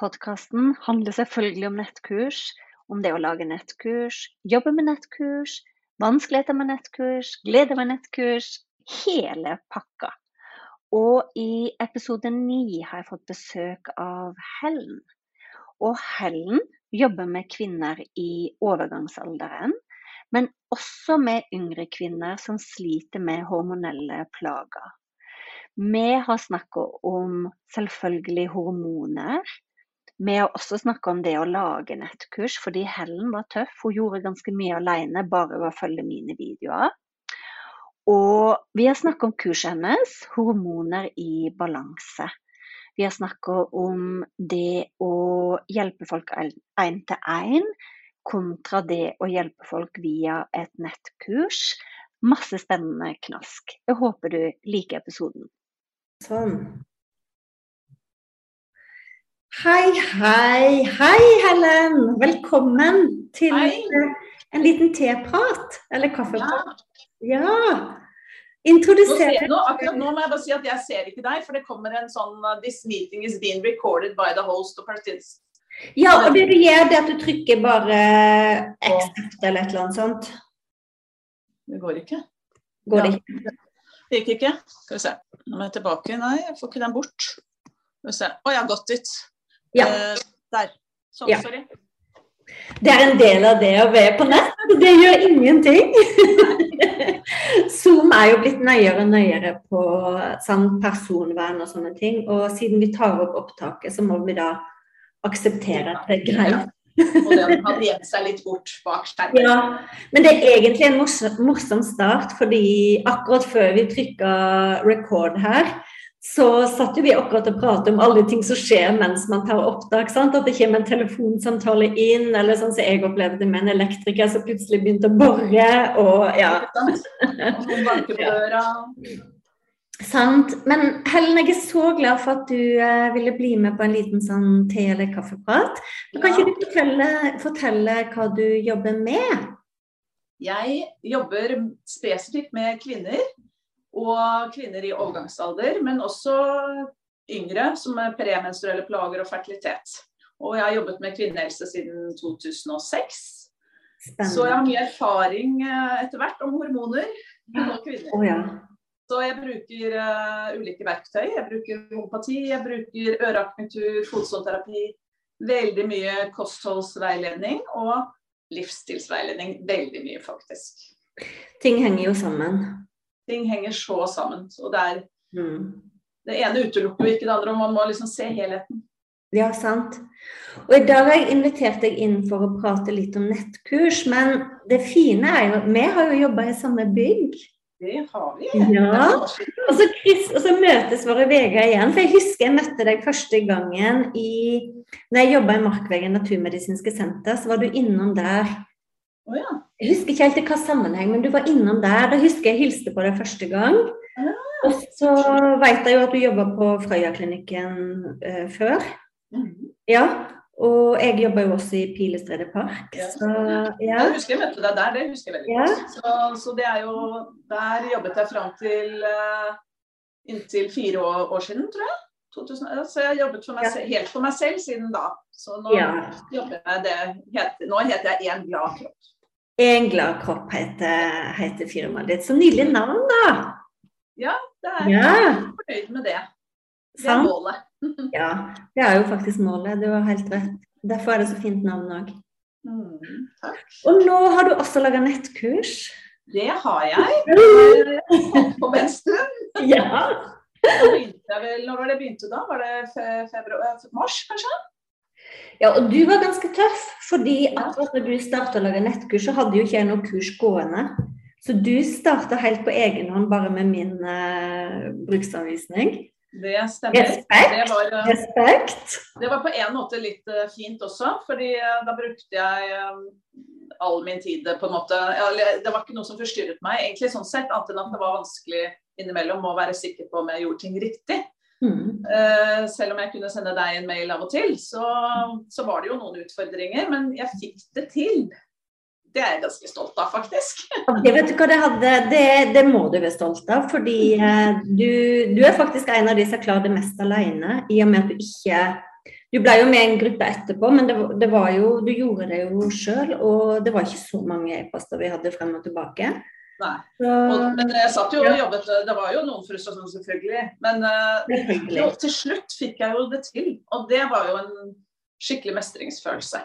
Podkasten handler selvfølgelig om nettkurs, om det å lage nettkurs, jobbe med nettkurs, vanskeligheter med nettkurs, glede med nettkurs, hele pakka. Og i episode ni har jeg fått besøk av Helen. Og Helen jobber med kvinner i overgangsalderen, men også med yngre kvinner som sliter med hormonelle plager. Vi har snakka om selvfølgelig hormoner, vi har også snakke om det å lage nettkurs, fordi Helen var tøff. Hun gjorde ganske mye alene bare ved å følge mine videoer. Og vi har snakket om kurset hennes, 'Hormoner i balanse'. Vi har snakket om det å hjelpe folk én til én, kontra det å hjelpe folk via et nettkurs. Masse spennende knask. Jeg håper du liker episoden. Sånn. Hei, hei, hei, Helen. Velkommen til hei. en liten teprat, eller kaffeprat. Ja. ja. Introduser nå, Akkurat nå må jeg bare si at jeg ser ikke deg, for det kommer en sånn uh, This meeting is being recorded by the host of participants. Ja, og det du gjør, det at du trykker bare accept eller et eller annet sånt. Det går ikke. Går det ikke? Det gikk ikke. Skal vi se. Nå må jeg tilbake. Nei, jeg får ikke den bort. Skal vi se. Å, jeg har gått dit. Ja. Eh, der. Sånn, ja. sorry. Det er en del av det å være på nett. Det gjør ingenting. Zoom er jo blitt nøyere og nøyere på sånn personvern og sånne ting. Og siden vi tar opp opptaket, så må vi da akseptere at det er greit. og den har gjemt seg litt bort bak skjermen. Ja, men det er egentlig en morsom, morsom start, fordi akkurat før vi trykka record her, så satt jo vi akkurat og pratet om alle ting som skjer mens man tar opptak. Sant? At det kommer en telefonsamtale inn, eller sånn som jeg opplevde det med en elektriker som plutselig begynte å bore. og ja. Sant. Men Helen, jeg er så glad for at du eh, ville bli med på en liten sånn te- eller kaffeprat. Kan ja. ikke du fortelle, fortelle hva du jobber med? Jeg jobber spesifikt med kvinner og kvinner i overgangsalder, men også yngre som er premenstruelle plager og fertilitet. Og jeg har jobbet med kvinnehelse siden 2006. Spennende. Så jeg har mye erfaring eh, etter hvert om hormoner og kvinner. Oh, ja. Så jeg bruker uh, ulike verktøy. Jeg bruker homopati, jeg bruker øreakupunktur, fotsålterapi. Veldig mye kostholdsveiledning og livsstilsveiledning. Veldig mye, faktisk. Ting henger jo sammen ting henger så sammen. Så det, er, mm. det ene utelukker jo ikke det andre, og man må liksom se helheten. Ja, sant. Og i dag har jeg invitert deg inn for å prate litt om nettkurs. Men det fine er jo vi har jo jobba i samme bygg. Det har vi. Ja. Og så, Chris, og så møtes våre veier igjen. For jeg husker jeg møtte deg første gangen i Når jeg jobba i Markvegen naturmedisinske senter, så var du innom der Oh, ja. Jeg husker ikke helt i hva sammenheng, men du var innom der. Da husker jeg hilste på deg første gang. Ah. Og så veit jeg jo at du jobba på Frøya-klinikken uh, før. Mm. Ja. Og jeg jobber jo også i Pilestredet park. Ja. Så, ja. Jeg husker jeg møtte deg der, det husker jeg veldig ja. godt. Så, så, det er jo Der jobbet jeg fram til uh, inntil fire år, år, siden, tror jeg. 2000, så jeg har jobbet for Ja. selv- helt for meg selv siden da. Så nå Ja. jobber jeg det heter, Nå heter jeg En glad kropp. En glad kropp heter, heter firmaet ditt. Så nydelig navn, da! Det er Ja, jeg er fornøyd med det. Det er målet. Ja, det er jo faktisk målet. Du har helt rett. Derfor er det så fint navn òg. Mm. Og nå har du også laga nettkurs. Det har jeg. På en stund. Ja. Når var det begynte da? Var det februar, mars, kanskje? ja, og du var ganske tøff, fordi akkurat når du starta å lage nettkurs, så hadde jo ikke jeg noe kurs gående. Så du starta helt på egen hånd bare med min uh, bruksanvisning. Det stemmer. Respekt. Det var, uh, Respekt. det var på en måte litt uh, fint også, fordi da brukte jeg all min tid på en måte Det var ikke noe som forstyrret meg, egentlig sånn sett, annet enn at det var vanskelig innimellom å være sikker på om jeg gjorde ting riktig. Mm. Uh, selv om jeg kunne sende deg en mail av og til, så, så var det jo noen utfordringer. Men jeg fikk det til. Det er jeg ganske stolt av, faktisk. Det, vet du hva det, hadde, det, det må du være stolt av, fordi eh, du, du er faktisk en av de som klarer det mest alene, i og med at du ikke Du ble jo med i en gruppe etterpå, men det, det var jo, du gjorde det jo sjøl, og det var ikke så mange e-poster vi hadde frem og tilbake. Nei. Og, men jeg satt jo og jobbet Det var jo noen frustrasjoner, selvfølgelig. Men uh, jo, til slutt fikk jeg jo det til. Og det var jo en skikkelig mestringsfølelse.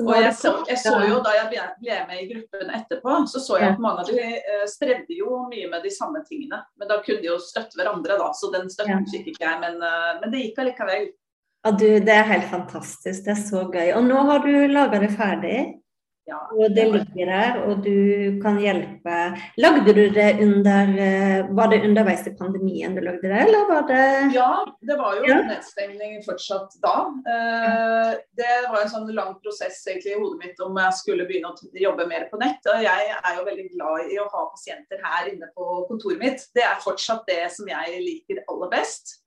Og jeg så, jeg så jo da jeg ble ble med i gruppen etterpå, så så jeg at mange av de eh, strevde jo mye med de samme tingene. Men da kunne de jo støtte hverandre, da. Så den støtten fikk ikke jeg. Men, eh, men det gikk allikevel. Ja, du, det er helt fantastisk. Det er så gøy. Og nå har du laga det ferdig, Ja. og det ligger der, og du kan hjelpe. Lagde du det under eh, Var det underveis i pandemien du lagde det, eller var det Ja, det var jo Ja. nedstengning fortsatt da. Eh, det var en sånn lang prosess egentlig i hodet mitt om jeg skulle begynne å jobbe mer på nett. Og jeg er jo veldig glad i å ha pasienter her inne på kontoret mitt. Det er fortsatt det som jeg liker aller best.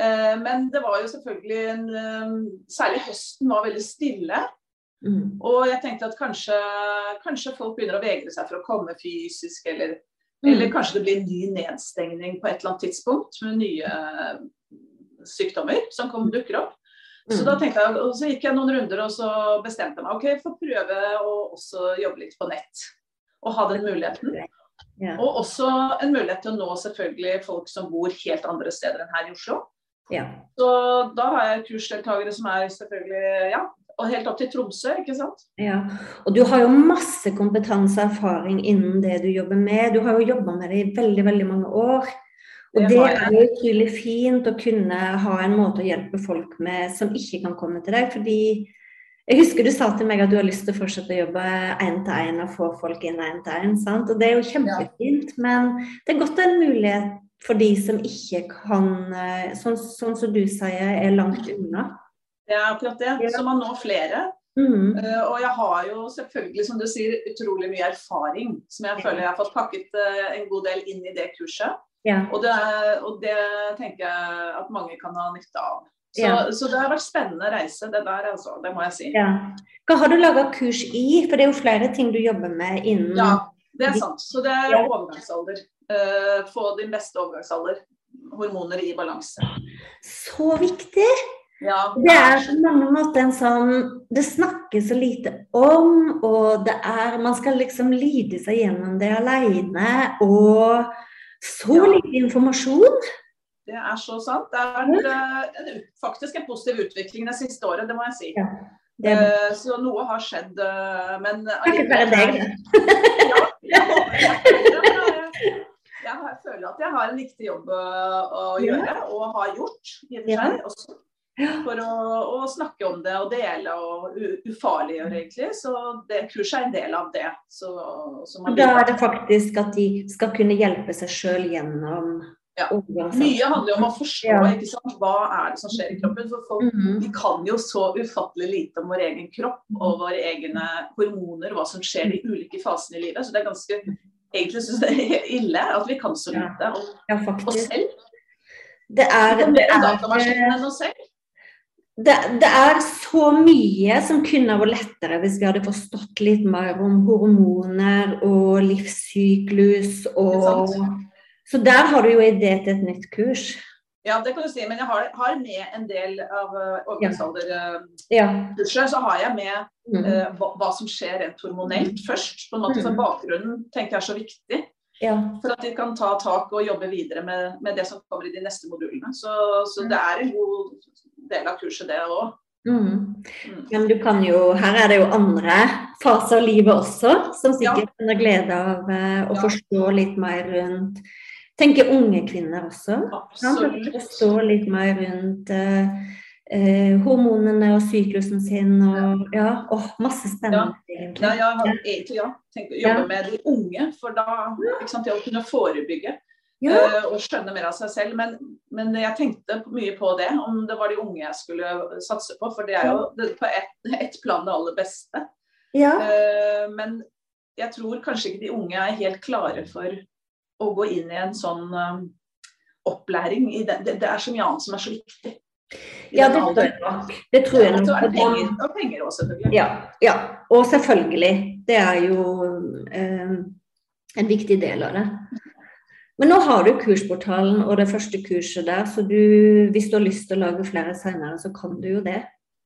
Eh, men det var jo selvfølgelig en Særlig høsten var veldig stille. Mm. Og jeg tenkte at kanskje, kanskje folk begynner å vegre seg for å komme fysisk, eller Mm. eller kanskje det blir en ny nedstengning på et eller annet tidspunkt med nye eh, sykdommer som kom, dukker opp. Så Mm. da tenkte jeg, og så gikk jeg noen runder og så bestemte jeg meg ok, jeg får prøve å også jobbe litt på nett. Og ha den muligheten. Yeah. Og også en mulighet til å nå selvfølgelig folk som bor helt andre steder enn her i Oslo. Yeah. Så da har jeg kursdeltakere som er selvfølgelig ja, og helt opp til Tromsø, ikke sant. Ja, og du har jo masse kompetanse og erfaring innen det du jobber med. Du har jo jobba med det i veldig, veldig mange år. Og Det er jo utrolig fint å kunne ha en måte å hjelpe folk med som ikke kan komme til deg. Fordi jeg husker du sa til meg at du har lyst til å fortsette å jobbe én til én og få folk inn én til én. Og det er jo kjempefint, men det er godt en mulighet for de som ikke kan, eh, sånn, sånn som du sier, er langt unna. Det er akkurat det. Så man når flere. Mm. Uh, og jeg har jo selvfølgelig, som du sier, utrolig mye erfaring som jeg føler jeg har fått pakket uh, en god del inn i det kurset. Ja. Og det, og det tenker jeg at mange kan ha nytte av. Så, Ja. så det har vært spennende reise, det der, altså. Det må jeg si. Ja. Hva har du laga kurs i? For det er jo flere ting du jobber med innen Ja, det er sant. Så det er overgangsalder. Uh, få din beste overgangsalder. Hormoner i balanse. Så viktig! Ja, Det er på mange måter en sånn Det snakkes så lite om, og det er Man skal liksom lide seg gjennom det alene, og så Ja. lite informasjon. Det er så sant. Det vært eh, en, faktisk en positiv utvikling det siste året, det må jeg si. Ja, Det er Eh, så noe har skjedd, eh, men takket være deg, det. Ja, jeg håper det. Jeg- Jeg føler at jeg har en viktig jobb å, gjøre, og har gjort i og for seg også. For å, å snakke om det og dele og ufarliggjøre, egentlig. Så det kurset er en del av det. Så, så Da er det faktisk at de skal kunne hjelpe seg sjøl gjennom Ja. Mye handler om å forstå Ja. ikke sant? hva er det som skjer i kroppen. For folk Mhm. Vi kan jo så ufattelig lite om vår egen kropp og våre egne hormoner, hva som skjer i ulike fasene i livet. Så det er ganske Egentlig syns jeg det er ille at vi kan så lite om Ja, oss selv. Det er, det er, det er, datamaskinen enn oss selv. Det, det er så mye som kunne vært lettere hvis vi hadde forstått litt mer om hormoner og livssyklus og Så der har du jo idé til et nytt kurs. Ja, det kan du si. Men jeg har, har med en del av overgangsalderkurset. Ja. Så har jeg med Mm. uh, hva, hva som skjer rent hormonelt først. på en måte, Mm. Bakgrunnen tenker jeg er så viktig ja. for at de kan ta tak og jobbe videre med, med det som kommer i de neste modulene. Så, så det er en god del av kurset, det òg. Mm. Mm. Men du kan jo, her er det jo andre faser av livet også, som sikkert ja. ha glede av eh, å Ja. forstå litt mer rundt Tenker unge kvinner også. Absolutt. Forstå litt mer rundt eh, eh, hormonene og syklusen sin og ja, oh, masse spennende. Ja, har egentlig ja, Tenk å jobbe med de unge, for da ikke sant, det å kunne forebygge Ja. eh, og skjønne mer av seg selv. Men, men jeg tenkte mye på det, om det var de unge jeg skulle satse på. For det er jo det, på ett et plan det aller beste. ja. Eh, men jeg tror kanskje ikke de unge er helt klare for å gå inn i en sånn eh, opplæring. Det, det er så mye annet som er så viktig. Ja, det. Det tror jeg Og nok. er Og penger, og penger også, selvfølgelig. Ja, ja. Og selvfølgelig. Det er jo eh, en viktig del av det. Men nå har du kursportalen og det første kurset der, så du, hvis du har lyst til å lage flere senere, så kan du jo det.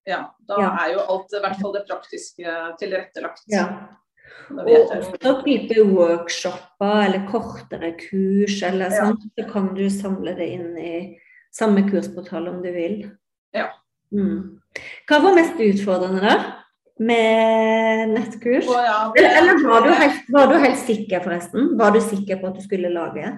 Ja, da Ja. er jo alt, i hvert fall det praktiske, tilrettelagt. Ja. Og også type workshoper eller kortere kurs eller Ja. sånt, så kan du samle det inn i samme kursportal om du vil. Ja. Mm. Hva var mest utfordrende da? Med nettkurs? Oh, ja, Eller, eller var, du helt, var du helt sikker, forresten? Var du sikker på at du skulle lage?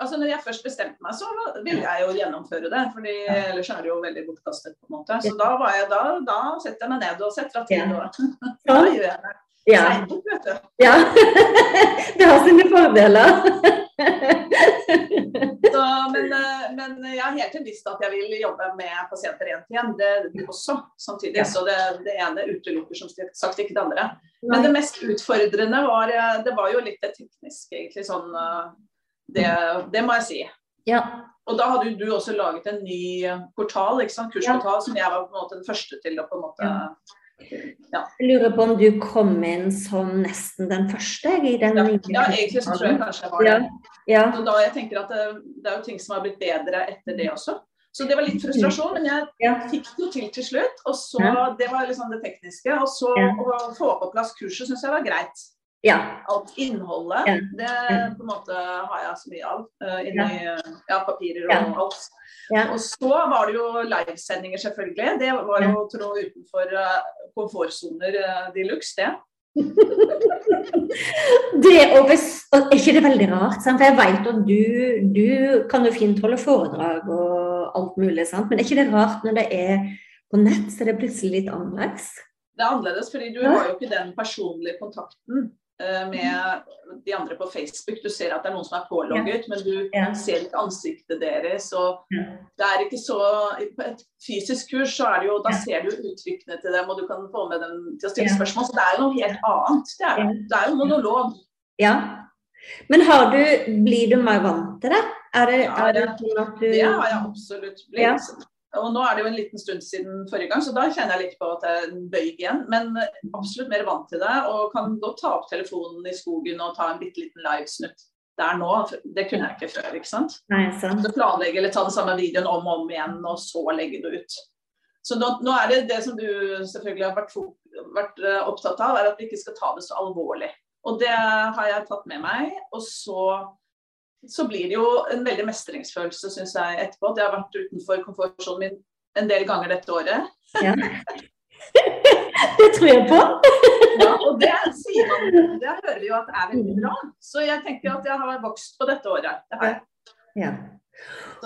altså når jeg først bestemte meg, så ville jeg jo gjennomføre det. fordi ellers er det jo veldig bortkastet. på en måte. Så da, var jeg, da, da setter jeg meg ned og setter av tid. Ja. Og, da Sånn? gjør jeg det. Ja. Steinbok, vet du. ja. det har sine fordeler. Så, men, eh, men jeg har hele tiden visst at jeg vil jobbe med pasienter én til én. Det også, samtidig. Så det, det ene utelukker som sagt ikke det andre. Men det mest utfordrende var, eh, det var jo litt det tekniske, egentlig. sånn, eh, det, det må jeg si. Ja. Og da hadde jo du også laget en ny portal, ikke sant? kursportal, som jeg var på en måte den første til å på en måte Ja. Jeg lurer på om du kom inn som nesten den første i den Ja, ja egentlig så tror jeg kanskje jeg var det. Ja. Så da jeg tenker at det, det er jo ting som har blitt bedre etter det også. Så det var litt frustrasjon, men jeg Ja. fikk det jo til til slutt. Og så, Ja. Det var liksom det tekniske. Og så Ja. å få på plass kurset syns jeg var greit. Ja. Alt innholdet, Ja. det på en måte har jeg så mye av. Uh, inni ja, papirer og alt. Og så var det jo livesendinger, selvfølgelig. Det var jo tro utenfor uh, komfortsoner uh, de luxe, det. Det og er ikke det veldig rart? Sant? For jeg vet at du, du kan jo fint holde foredrag og alt mulig, sant? men er ikke det rart når det er på nett, så er det plutselig litt annerledes? Det er annerledes, fordi du Ja. har jo ikke den personlige kontakten med de andre på Facebook. Du ser at det er noen som er pålogget, men du Ja. ser ikke ansiktet deres. Og Ja. det er ikke så På et fysisk kurs så er det jo Da Ja. ser du uttrykkene til dem, og du kan få med dem til å stille spørsmål. Så det er jo noe helt annet. Det er, det er jo monolog. Ja. Men har du, blir du mer vant til det? Er det, Ja, er det det- sånn at du Det har jeg absolutt blitt. Og nå er det jo en liten stund siden forrige gang, så da kjenner jeg litt på at jeg bøyg igjen. Men absolutt mer vant til det, og kan godt ta opp telefonen i skogen og ta en bitte liten livesnutt der nå. Det kunne jeg ikke før, ikke sant. Nei, sant. Så planlegge eller ta den samme videoen om og om igjen, og så legge det ut. Så nå, nå er det det som du selvfølgelig har vært, vært eh, opptatt av, er at vi ikke skal ta det så alvorlig. Og det har jeg tatt med meg. Og så, så blir det jo en veldig mestringsfølelse, syns jeg, etterpå. At jeg har vært utenfor komfortsonen min en del ganger dette året. Ja. det tror jeg på. Ja, og det sier man, det hører vi jo at er veldig bra. Så jeg tenker at jeg har vokst på dette året. Det. Ja.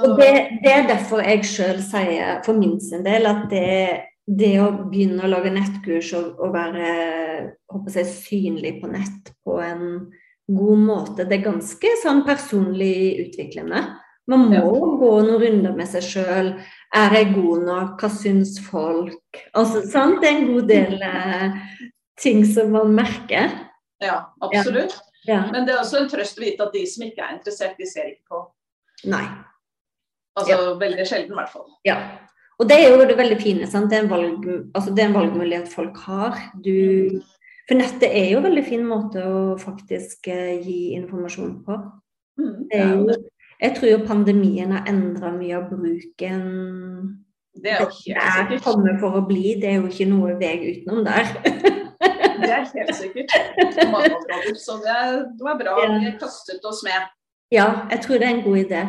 Og det, det er derfor jeg sjøl sier for min sin del at det, det å begynne å lage nettkurs og, og være jeg, synlig på nett på en god måte, det er ganske sånn personlig utviklende. Man må Ja. gå noen runder med seg sjøl. Er jeg god nok? Hva syns folk? Altså, sant? Det er en god del eh, ting som man merker. Ja, absolutt. Ja. Men det er også en trøst å vite at de som ikke er interessert, de ser ikke på. Nei. Altså veldig sjelden, i hvert fall. Ja. Og det er jo det veldig fine. Sant? Det, er en valg, altså det er en valgmulighet folk har. Du, for nettet er jo en veldig fin måte å faktisk eh, gi informasjon på. Mm, jo, Jeg tror jo pandemien har endra mye av bruken Det er er kommet for å bli. Det er jo ikke noe vei utenom der. Det er helt sikkert. Områder. Så det, det var bra Ja. vi kastet oss med. Ja, jeg tror det er en god idé.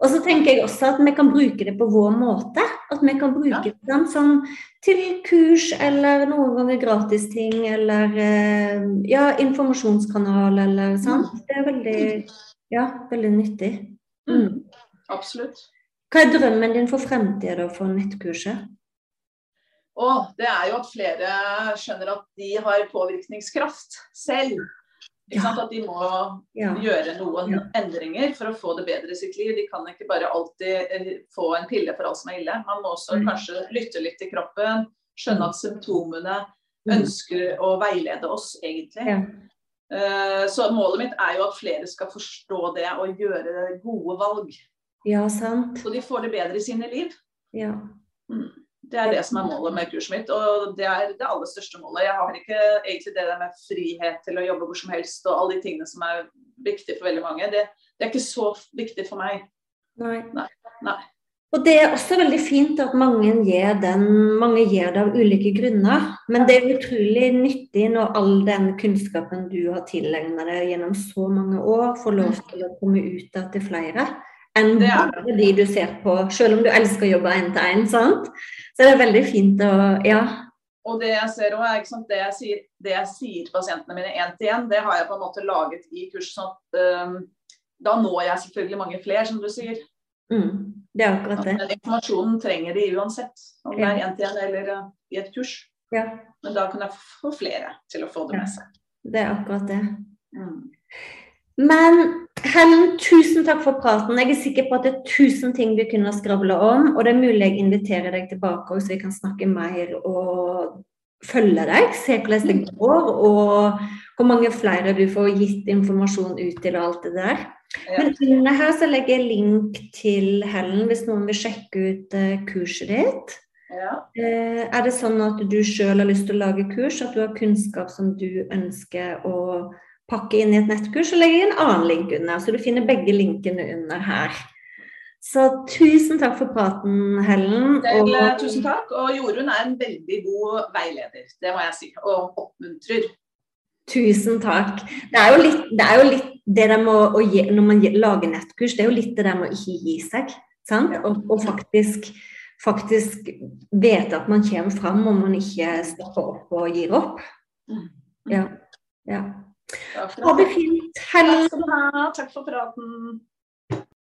Og så tenker jeg også at vi kan bruke det på vår måte. At vi kan bruke Ja. det sånn, til kurs eller noen ganger gratisting eller eh, ja, informasjonskanal eller sånn. Det er veldig, ja, veldig nyttig. Mm. Absolutt. Hva er drømmen din for fremtida for nettkurset? Og det er jo at flere skjønner at de har påvirkningskraft selv. Ikke sant? At de må Ja. gjøre noen Ja. endringer for å få det bedre i sitt liv. De kan ikke bare alltid eh, få en pille for alt som er ille. Man må også Mm. kanskje lytte litt til kroppen, skjønne at symptomene Mm. ønsker å veilede oss, egentlig. Ja. Eh, Så målet mitt er jo at flere skal forstå det og gjøre gode valg. ja, sant. Så de får det bedre i sine liv. Ja. Det er det som er målet med kurset mitt, og det er det aller største målet. Jeg har ikke egentlig det der med frihet til å jobbe hvor som helst og alle de tingene som er viktige for veldig mange. Det, det er ikke så viktig for meg. Nei. Nei. Og det er også veldig fint at mange gir, den, mange gir det av ulike grunner. Men det er utrolig nyttig når all den kunnskapen du har tilegnet deg gjennom så mange år, får lov til å komme ut til flere. Enn bare de du ser på, selv om du elsker å jobbe én til én. Så det er veldig fint å Ja. Og det jeg ser også, det jeg sier, det jeg sier til pasientene mine én til én, det har jeg på en måte laget i kurs. sånn at um, Da når jeg selvfølgelig mange flere, som du sier. Mm, det er akkurat det. Den informasjonen trenger de uansett. Om det er Ja. én til én eller uh, i et kurs. Ja, Men da kan jeg få flere til å få det med seg. det er akkurat det. Mm. Men Helen, tusen takk for praten. Jeg er sikker på at det er tusen ting vi kunne ha skravla om. Og det er mulig jeg inviterer deg tilbake så vi kan snakke mer og følge deg. Se hvordan det går, og hvor mange flere du får gitt informasjon ut til og alt det der. Ja. Men under her så legger jeg link til Helen hvis noen vil sjekke ut eh, kurset ditt. Ja. Eh, Er det sånn at du sjøl har lyst til å lage kurs, at du har kunnskap som du ønsker å pakke inn i et nettkurs, og legge en annen link under. Så du finner begge linkene under her. Så tusen takk for praten, Helen. Vel, eh, Og tusen takk. Og Jorunn er en veldig god veileder, det må jeg si. Og oppmuntrer. tusen takk. Det er jo litt det, er jo litt det der med å, å gi, Når man lager nettkurs, det er jo litt det der med å ikke gi seg. Sant? Og, og faktisk, faktisk vite at man kommer fram, og man ikke stopper opp og gir opp. Mm. Ja. ja. Takk Ha for det fint. Takk ha. Takk for praten.